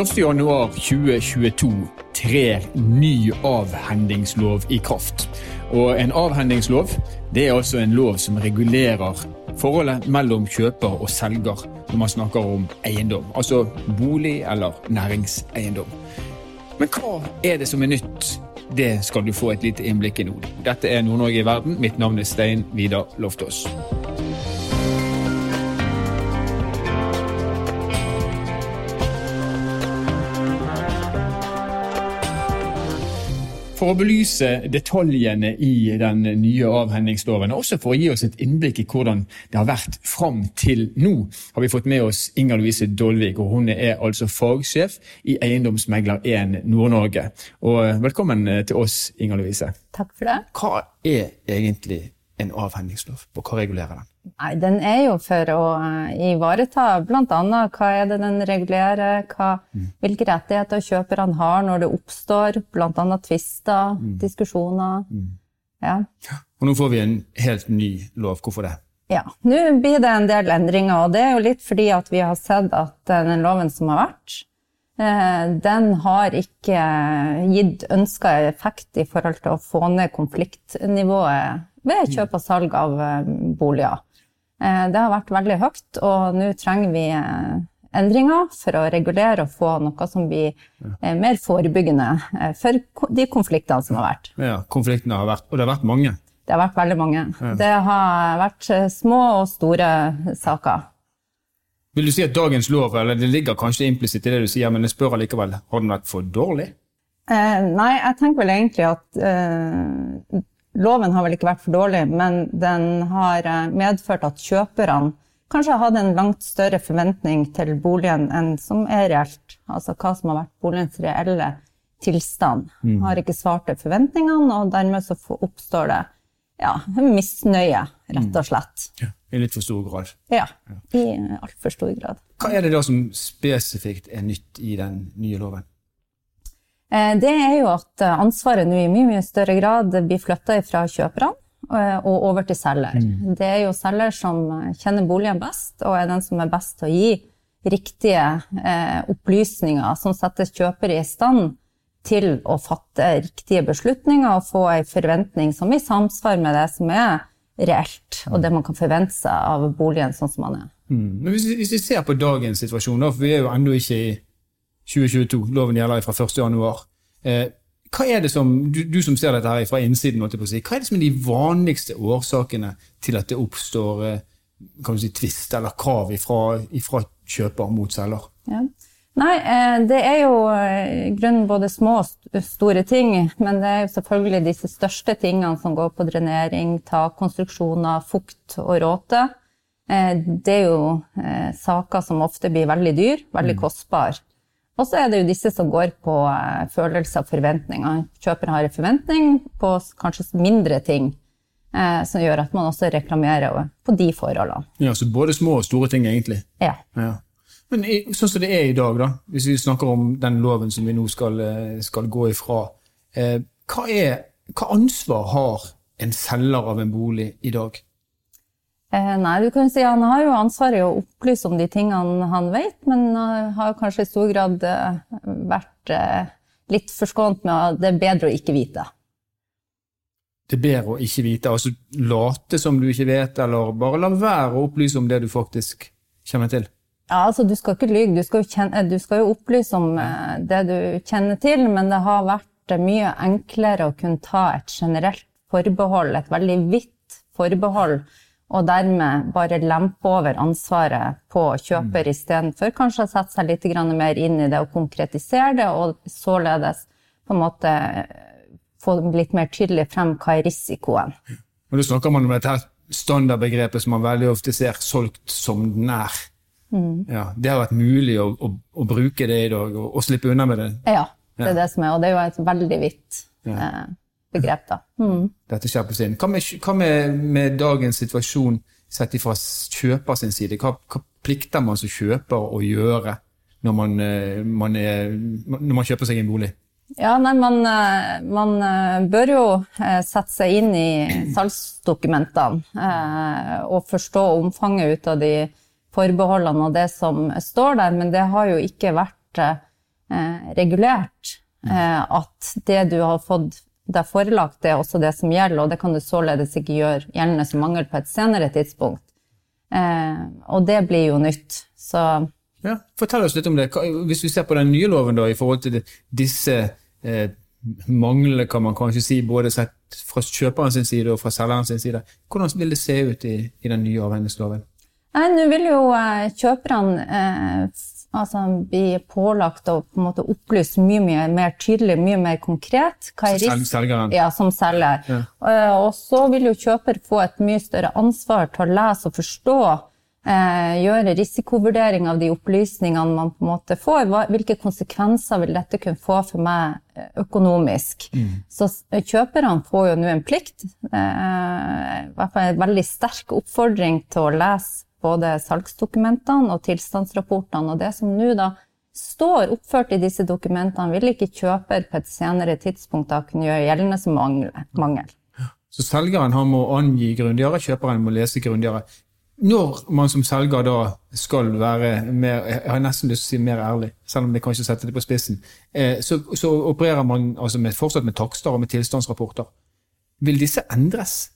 1.1.2022 trer ny avhendingslov i kraft. Og en avhendingslov det er altså en lov som regulerer forholdet mellom kjøper og selger når man snakker om eiendom. Altså bolig eller næringseiendom. Men hva er det som er nytt? Det skal du få et lite innblikk i nå. Dette er Nord-Norge i verden. Mitt navn er Stein Vidar Loftaas. For å belyse detaljene i den nye avhendingsloven, og også for å gi oss et innblikk i hvordan det har vært fram til nå, har vi fått med oss Inger Louise Dolvik. og Hun er altså fagsjef i Eiendomsmegler 1 Nord-Norge. Og Velkommen til oss, Inger Louise. Takk for det. Hva er egentlig en avhendingslov, og hva regulerer den? Nei, Den er jo for å eh, ivareta bl.a. hva er det den regulerer, hva, mm. hvilke rettigheter kjøperne har når det oppstår bl.a. tvister, mm. diskusjoner. Mm. Ja. Og nå får vi en helt ny lov. Hvorfor det? Ja, Nå blir det en del endringer, og det er jo litt fordi at vi har sett at den loven som har vært, eh, den har ikke gitt ønska effekt i forhold til å få ned konfliktnivået ved kjøp og salg av eh, boliger. Eh, det har vært veldig høyt, og nå trenger vi eh, endringer for å regulere og få noe som blir mer forebyggende for de konfliktene som har vært. Ja, konfliktene har vært, Og det har vært mange? Det har vært veldig mange. Ja. Det har vært små og store saker. Vil du si at dagens lov, eller det ligger kanskje implisitt i det du sier, men jeg spør allikevel, har den vært for dårlig? Eh, nei, jeg tenker vel egentlig at eh, Loven har vel ikke vært for dårlig, men den har eh, medført at kjøperne kanskje har hatt en langt større forventning til boligen enn som er reelt. Altså hva som har vært boligens reelle tilstand. Mm. Har ikke svart til forventningene, og dermed så oppstår det ja, misnøye, rett og slett. Mm. Ja, I litt for stor grad? Ja, i altfor stor grad. Hva er det da som spesifikt er nytt i den nye loven? Eh, det er jo at eh, ansvaret nå i mye, mye større grad blir flytta fra kjøperne eh, og over til selger. Mm. Det er jo selger som kjenner boligen best, og er den som er best til å gi riktige opplysninger som setter kjøper i stand til å fatte riktige beslutninger og få ei forventning som er i samsvar med det som er reelt, og det man kan forvente seg av boligen sånn som man er. Mm. Hvis, vi ser på dagens situasjon, for vi er jo ennå ikke i 2022. Loven gjelder fra 1.1. Eh, hva er det som, du, du, som ser dette her fra innsiden, si, hva er det som er de vanligste årsakene til at det oppstår eh, kan du si, tvist eller krav fra kjøper mot selger? Ja. Nei, eh, det er jo i grunnen både små og store ting. Men det er jo selvfølgelig disse største tingene som går på drenering, takkonstruksjoner, fukt og råte. Det er jo saker som ofte blir veldig dyr, veldig mm. Og så er det jo disse som går på eh, følelser og forventninger. Kjøperen har en forventning på kanskje mindre ting, eh, som gjør at man også reklamerer på de forholdene. Ja, Så både små og store ting, egentlig? Ja. ja. Men sånn som det er i dag, da, hvis vi snakker om den loven som vi nå skal, eh, skal gå ifra, eh, hva, er, hva ansvar har en selger av en bolig i dag? Eh, nei, du kan si Han har jo ansvaret å opplyse om de tingene han vet, men har kanskje i stor grad eh, vært eh, litt forskånt med at det er bedre å ikke vite. Det er bedre å ikke vite? Altså late som du ikke vet, eller bare la være å opplyse om det du faktisk kjenner til? Ja, altså Du skal ikke lyge, du du skal jo opplyse om det du kjenner til, men det har vært mye enklere å kunne ta et generelt forbehold, et veldig vidt forbehold og dermed bare lempe over ansvaret på kjøper mm. istedenfor kanskje å sette seg litt mer inn i det og konkretisere det, og således på en måte få litt mer tydelig frem hva er risikoen. Men Da snakker man om dette standardbegrepet som man veldig ofte ser solgt som er. Mm. Ja, det har vært mulig å, å, å, bruke det i dag og, og slippe unna med det? Ja, det er det som er, og det er jo et veldig vidt ja. eh, begrep. da. Mm. Dette skjer på sin. Hva med, hva med, med dagens situasjon sett fra kjøper sin side? Hva, hva, plikter man som kjøper å gjøre når man, eh, man, er, når man kjøper seg en bolig? Ja, nei, man, eh, man, eh, bør jo sette seg inn i salgsdokumentene og forstå omfanget ut av de forbeholdene og det som står der, men det har jo ikke vært eh, regulert eh, at det du har fått deg forelagt, det er også det som gjelder, og det kan du således ikke gjøre gjeldende som mangel på et senere tidspunkt. Eh, og det blir jo nytt. Så ja, Fortell oss litt om det. Hvis vi ser på den nye loven da, i forhold til disse eh, manglene, kan man kanskje si, både sett fra kjøperens side og fra selgerens side, hvordan vil det se ut i, i den nye avhendighetsloven? Nå vil jo eh, kjøperne eh, altså, bli pålagt å på en måte opplyse mye, mye mer tydelig, mye mer konkret. Hva er? Selgeren. Ja, som selger. Ja. Eh, og så vil jo kjøper få et mye større ansvar til å lese og forstå. Eh, gjøre risikovurdering av de opplysningene man på en måte får. Hva, hvilke konsekvenser vil dette kunne få for meg eh, økonomisk? Mm. Så kjøperne får jo nå en plikt, eh, i hvert fall en veldig sterk oppfordring til å lese både salgsdokumentene og tilstandsrapportene. Og det som nå da står oppført i disse dokumentene, vil ikke kjøper på et senere tidspunkt da kunne gjøre gjeldende som mangel. Så selgeren må angi grundigere, kjøperen må lese grundigere. Når man som selger da skal være mer, jeg har nesten lyst til å si mer ærlig, selv om det kanskje setter det på spissen, eh, så, så opererer man altså med, fortsatt med takster og med tilstandsrapporter. Vil disse endres?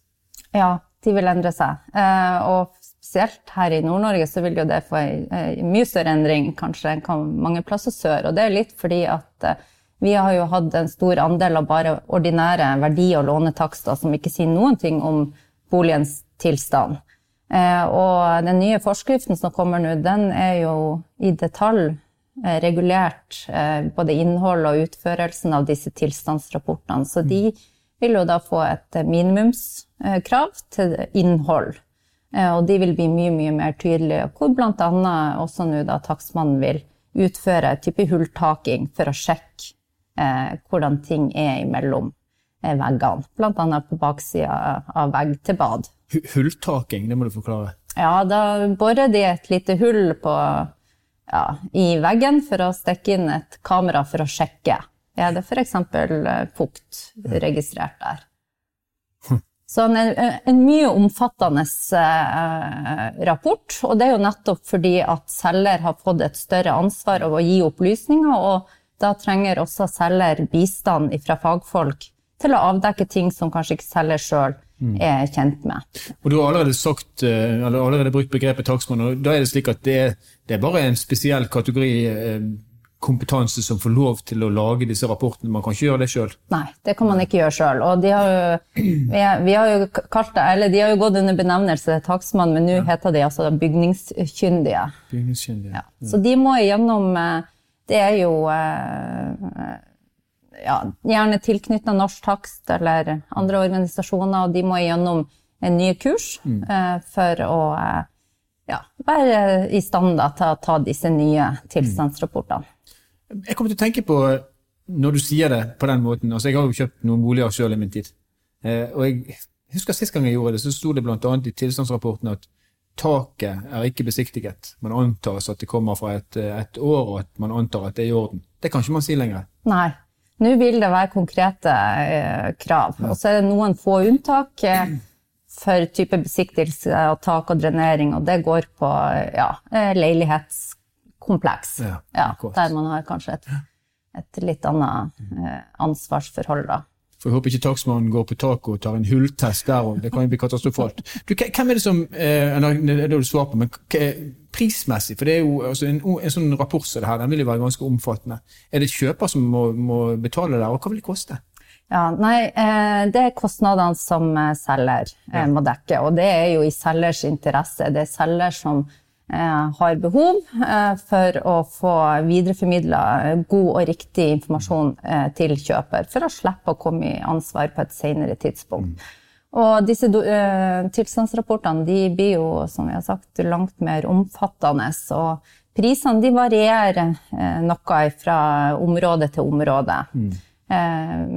Ja, de vil endre seg. Eh, og spesielt her i Nord-Norge så vil jo det få en mye større endring kanskje enn mange plasser sør. Og det er litt fordi at eh, vi har jo hatt en stor andel av bare ordinære verdi- og lånetakster som ikke sier noen ting om boligens tilstand. Eh, og den nye forskriften som kommer nå, den er jo i detalj eh, regulert både innhold og utførelsen av disse tilstandsrapportene. Så de vil jo da få et minimumskrav til innhold. Eh, og de vil bli mye, mye mer tydelige, hvor bl.a. også nå da takstmannen vil utføre type hulltaking for å sjekke eh, hvordan ting er imellom eh, veggene. Bl.a. på baksida av vegg til bad. Hulltaking, det må du forklare. Ja, da borer de et lite hull på, ja, i veggen for å stikke inn et kamera for å sjekke. Er det f.eks. Eh, fukt registrert der? Så en, en mye omfattende eh, rapport. Og det er jo nettopp fordi at selger har fått et større ansvar av å gi opplysninger, og da trenger også selger bistand fra fagfolk til å avdekke ting som kanskje ikke selger sjøl mm. er kjent med. Og Du har allerede, sagt, eh, allerede brukt begrepet takstmann, og da er det slik at det, det er bare en spesiell kategori eh, kompetanse som får lov til å lage disse rapportene? Man kan ikke gjøre det sjøl? Nei, det kan man ikke gjøre sjøl. Og de har, jo, vi har jo kalt det, eller de har jo gått under benevnelse takstmann, men nå ja. heter de altså bygningskyndige. Bygningskyndige. Ja. Så de må igjennom eh, Det er jo eh, ja, gjerne tilknytta Norsk Takst eller andre organisasjoner, og de må igjennom en ny kurs mm. Eh, for å ja, være i stand da, til å ta disse nye tilstandsrapportene. Jeg kommer til å tenke på, når du sier det på den måten altså Jeg har jo kjøpt noen boliger sjøl i min tid. Eh, og jeg husker Sist gang jeg gjorde det, så sto det bl.a. i tilstandsrapporten at taket er ikke besiktiget. Man antar at det kommer fra et, et, år, og at man antar at det er i orden. Det kan ikke man si lenger. Nei. Nå vil det være konkrete eh, krav. Og så er det noen få unntak eh, for type besiktigelse av tak og drenering, og det går på ja, eh, leilighets kompleks. Ja, ja, der man har kanskje et, et litt annet eh, ansvarsforhold. da. For Jeg håper ikke takstmannen går på taket og tar en hulltest der òg. Det kan jo bli katastrofalt. Du, hvem er det som eh, Det er det du svarer på, men prismessig? For det er jo altså, en, en, sånn rapport som det her, den vil jo være ganske omfattende. Er det kjøper som må, må betale der, og hva vil det koste? Ja, nei, eh, Det er kostnadene som selger må dekke, og det er jo i selgers interesse. Det er selger som har behov eh, for å få videreformidla god og riktig informasjon eh, til kjøper, for å slippe å komme i ansvar på et senere tidspunkt. Mm. Og disse tilstandsrapportene de blir jo, som vi har sagt, langt mer omfattende. Og prisene de varierer noe fra område til område. Mm.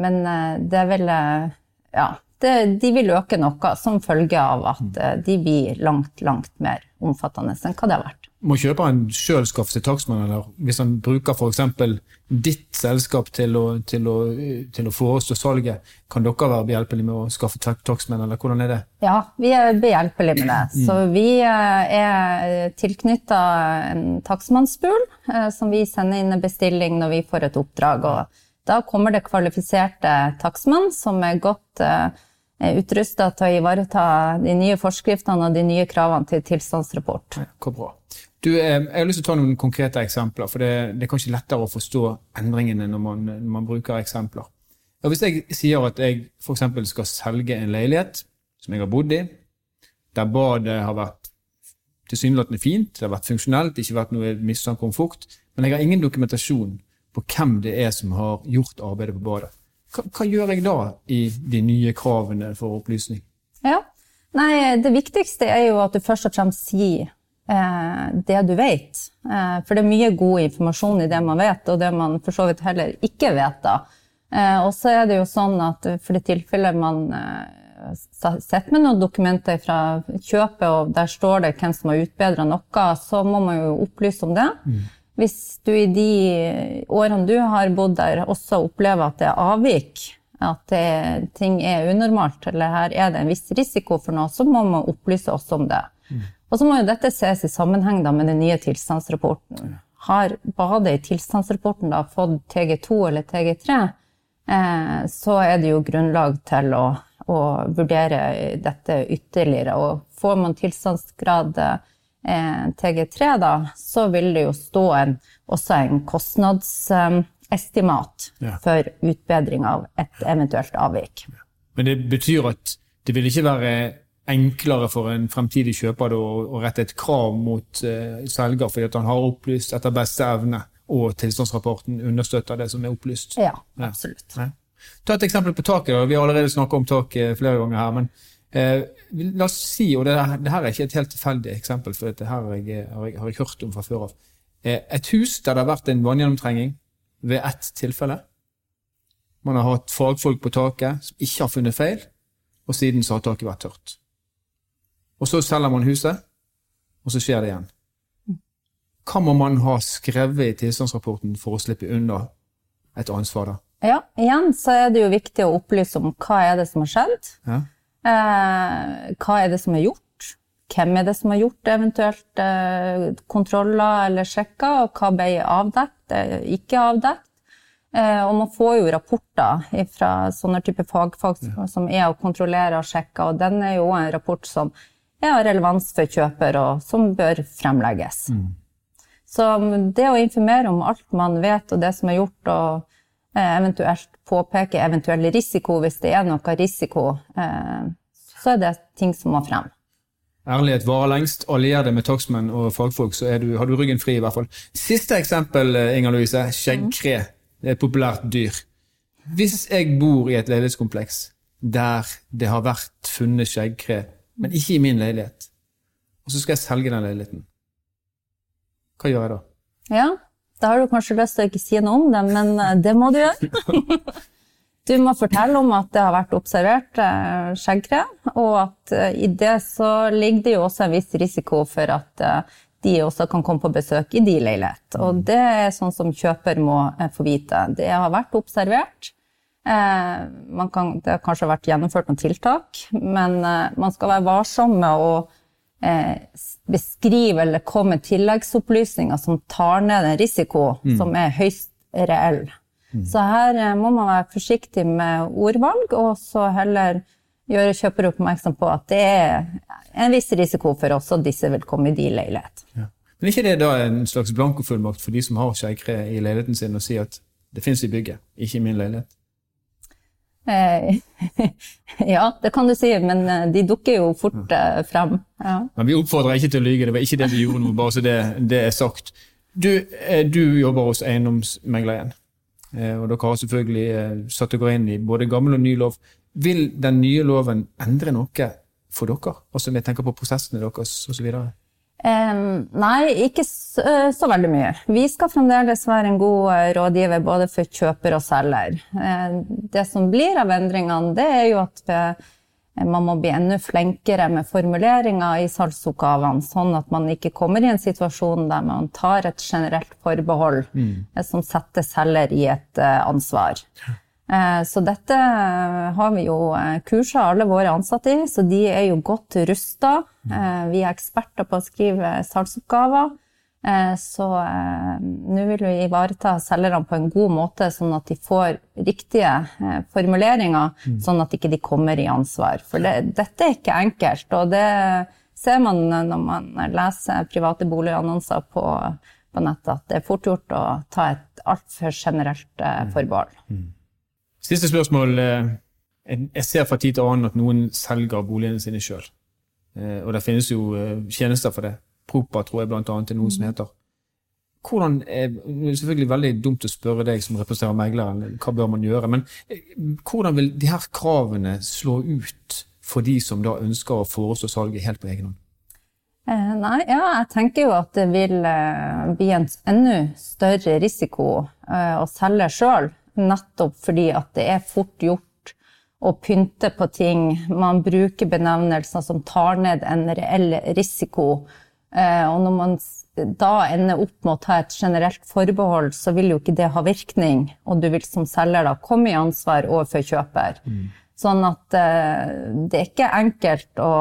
Men det er vel Ja, det, de vil øke noe som følge av at de blir langt, langt mer omfattende enn hva det har vært. Må kjøperen sjøl skaffe seg takstmann, eller hvis han bruker f.eks. ditt selskap til å, til, å, til å, forestå salget, kan dere være behjelpelige med å skaffe takstmann, eller hvordan er det? Ja, vi er behjelpelige med det. Mm. Så vi eh, er tilknytta en takstmannspool som vi sender inn en bestilling når vi får et oppdrag. Og da kommer det kvalifiserte takstmenn som er godt utrusta til å ivareta de nye forskriftene og de nye kravene til tilstandsrapport. Hvor bra. Du, jeg har lyst til å ta noen konkrete eksempler, for det, det er kanskje lettere å forstå endringene når man, når man bruker eksempler. Og hvis jeg sier at jeg f.eks. skal selge en leilighet som jeg har bodd i, der badet har vært tilsynelatende fint, det har vært funksjonelt, ikke vært noe mistanke om fukt, men jeg har ingen dokumentasjon på hvem det er som har gjort arbeidet på badet. Hva, hva gjør jeg da i de nye kravene for opplysning? Ja, Nei, Det viktigste er jo at du først og fremst sier eh, det du vet. Eh, for det er mye god informasjon i det man vet, og det man for så vidt heller ikke vet. da. Eh, og så er det jo sånn at for det tilfellet man eh, sitter med noen dokumenter fra kjøpet, og der står det hvem som har utbedra noe, så må man jo opplyse om det. Mm. Hvis du i de årene du har bodd der, også opplever at det er avvik, at det, ting er unormalt, eller her er det en viss risiko for noe, så må man opplyse oss om det. Mm. Og så må jo dette ses i sammenheng da, med den nye tilstandsrapporten. Har badet i tilstandsrapporten da fått TG2 eller TG3, Eh, så er det jo grunnlag til å, å vurdere dette ytterligere. Og får man tilstandsgrad eh, TG3, da, så vil det jo stå en, også en kostnadsestimat ja. for utbedring av et eventuelt avvik. Men det betyr at det vil ikke være enklere for en fremtidig kjøper å, å rette et krav mot uh, selger fordi at han har opplyst etter beste evne? og tilstandsrapporten understøtter det som er opplyst. Ja, absolutt. Ja. Ta et eksempel på taket. Vi har allerede snakket om taket flere ganger her. men eh, La oss si, og det, det, her er ikke et helt tilfeldig eksempel, for dette her har jeg, har, jeg, har jeg, hørt om fra før av. Eh, et hus der det har vært en vanngjennomtrenging ved ett tilfelle. Man har hatt fagfolk på taket som ikke har funnet feil, og siden så har taket vært tørt. Og så selger man huset, og så skjer det igjen. Hva må man ha skrevet i tilstandsrapporten for å slippe unna et ansvar da? Ja, igjen så er det jo viktig å opplyse om hva er det som har skjedd. Ja. Eh, hva er det som er gjort? Hvem er det som har gjort eventuelt eh, kontroller eller sjekker? Og hva ble avdekt, ikke avdekt? Eh, og man får jo rapporter fra sånne type fagfolk som er å kontrollere og sjekke, og den er jo en rapport som er av relevans for kjøper, og som bør fremlegges. Mm. Så det å informere om alt man vet og det som er gjort, og eventuelt påpeke eventuell risiko hvis det er noe risiko, eh, så er det ting som må frem. Ærlighet varer lengst. Allier det med takstmenn og fagfolk, så du, har du ryggen fri. i hvert fall. Siste eksempel, eh, Inger Louise. Skjeggkre. Det er et populært dyr. Hvis jeg bor i et leilighetskompleks der det har vært funnet skjeggkre, men ikke i min leilighet, og så skal jeg selge den leiligheten hva gjør jeg da? Ja, da har du kanskje lyst til å ikke si noe om det, men eh, det må du gjøre. Du må fortelle om at det har vært observert eh, skjeggkre, og at eh, i det så ligger det jo også en viss risiko for at de også kan komme på besøk i de leilighet. Og mm. det er sånn som kjøper må få vite. Det har vært observert. Kan, det har kanskje vært gjennomført noen tiltak, men man skal være varsom med å beskrive eller komme med tilleggsopplysninger som tar ned en risiko mm. som er høyst reell. Mm. Så her eh, må man være forsiktig med ordvalg, og så heller gjøre kjøper oppmerksom på at det er en viss risiko for oss at disse vil komme i de leilighet. Ja. Men ikke det da en slags blankofullmakt for de som har skjeggkre i leiligheten sin, å si at det fins i bygget, ikke i min leilighet? Eh, ja, det kan du si, men eh, de dukker jo fort eh, frem. Ja. Men vi oppfordrer ikke til å lyge, det var ikke det vi gjorde nå, bare så det, det er sagt. Du, du jobber hos Eiendomsmegleren, og dere har selvfølgelig satt dere inn i både gammel og ny lov. Vil den nye loven endre noe for dere? Altså jeg tenker på prosessene deres osv.? Um, nei, ikke så, så, veldig mye. Vi skal fremdeles være en god uh, rådgiver både for kjøper og selger. Uh, det som blir av endringene, det er jo at vi, uh, man må bli enda flinkere med formuleringer i salgsoppgavene, sånn at man ikke kommer i en situasjon der man tar et generelt forbehold mm. som setter selger i et ansvar. Eh, så dette eh, har vi jo eh, kursa alle våre ansatte i, så de er jo godt rusta. Vi er eksperter på å skrive salgsoppgaver. Så nå vil vi ivareta selgerne på en god måte, sånn at de får riktige formuleringer, mm. sånn at ikke de ikke kommer i ansvar. For det, dette er ikke enkelt, og det ser man når man leser private boligannonser på, på nettet, at det er fort gjort å ta et altfor generelt mm. forbehold. Siste spørsmål. Jeg ser fra tid til annen at noen selger boligene sine sjøl. Og det finnes jo tjenester for det. Propa tror jeg blant annet er noen som mm. heter. Hvordan er, det er selvfølgelig veldig dumt å spørre deg som representerer megleren, hva bør man gjøre, men eh, hvordan vil de her kravene slå ut for de som da ønsker å foreslå salget helt på egen hånd? Eh, nei, ja, jeg tenker jo at det vil eh, bli en enda større risiko eh, å selge sjøl, nettopp fordi at det er fort gjort å pynte på ting. Man bruker benevnelser som tar ned en reell risiko Eh, og når man da ender opp med å ta et generelt forbehold, så vil jo ikke det ha virkning, og du vil som selger da komme i ansvar overfor kjøper. Mm. Sånn at uh, det er ikke enkelt å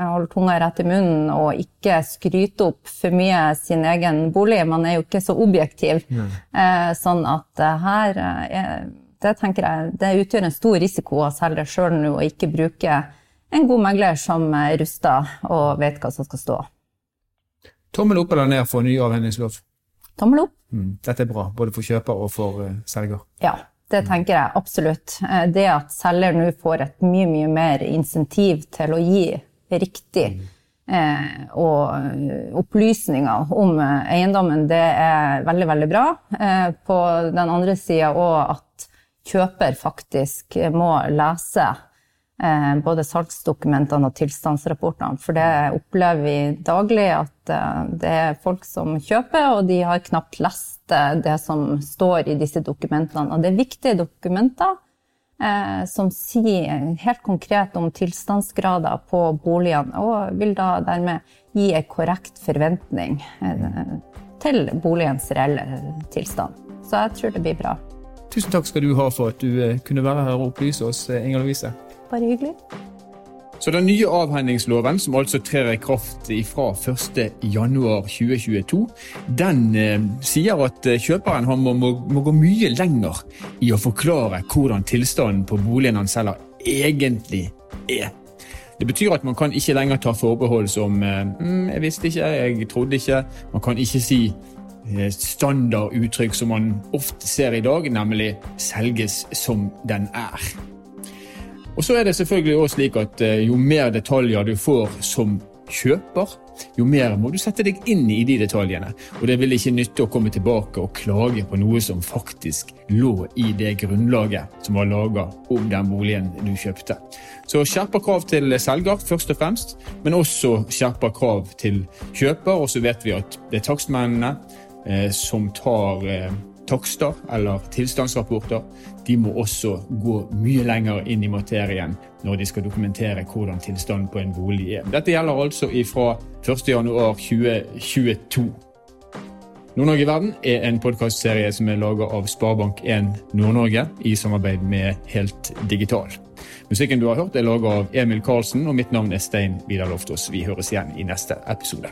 holde tunga rett i munnen og ikke skryte opp for mye sin egen bolig. Man er jo ikke så objektiv. Mm. Sånn at her det tenker jeg, det utgjør en stor risiko å selge sjøl nå og ikke bruke en god megler som er rusta og vet hva som skal stå. Tommel opp eller ned for ny avhendingslov? Tommel opp. Mm. Dette er bra, både for kjøper og for selger. Ja, det tenker jeg absolutt. Eh, det at selger nå får et mye, mye mer insentiv til å gi riktig mm. eh, og opplysninger om eiendommen, det er veldig, veldig bra. Eh, på den andre sida òg at kjøper faktisk må lese Eh, både salgsdokumentene og tilstandsrapportene. For det opplever vi daglig at eh, det er folk som kjøper, og de har knapt lest eh, det som står i disse dokumentene. Og det er viktige dokumenter eh, som sier helt konkret om tilstandsgrader på boligene, og vil da dermed gi en korrekt forventning eh, til boligens reelle tilstand. Så jeg tror det blir bra. Tusen takk skal du ha for at du kunne være her og opplyse oss, Inger Lovise. Bare hyggelig. Så Den nye avhendingsloven, som altså trer i kraft fra 1.1.2022, den eh, sier at eh, kjøperen må, må, må, gå mye lenger i å forklare hvordan tilstanden på boligen han selger, egentlig er. Det betyr at man kan ikke lenger ta forbehold som eh, mm, 'jeg visste ikke', 'jeg trodde ikke'. Man kan ikke si eh, standarduttrykk som man ofte ser i dag, nemlig 'selges som den er'. Og så er det selvfølgelig også slik at eh, jo mer detaljer du får som kjøper, jo mer må du sette deg inn i de detaljene. Og det vil ikke nytte å komme tilbake og klage på noe som faktisk lå i det grunnlaget som var laga om den boligen du kjøpte. Så skjerpa krav til selger først og fremst, men også skjerpa krav til kjøper. Og så vet vi at det er takstmennene eh, som tar eh, takster eller tilstandsrapporter, de må også gå mye lenger inn i materien når de skal dokumentere hvordan tilstanden på en bolig er. Dette gjelder altså fra 1.1.2022. Nord-Norge i verden er en podkastserie som er laga av Sparebank1 Nord-Norge i samarbeid med Helt Digital. Musikken du har hørt er laga av Emil Karlsen, og mitt navn er Stein Vidar Loftaas. Vi høres igjen i neste episode.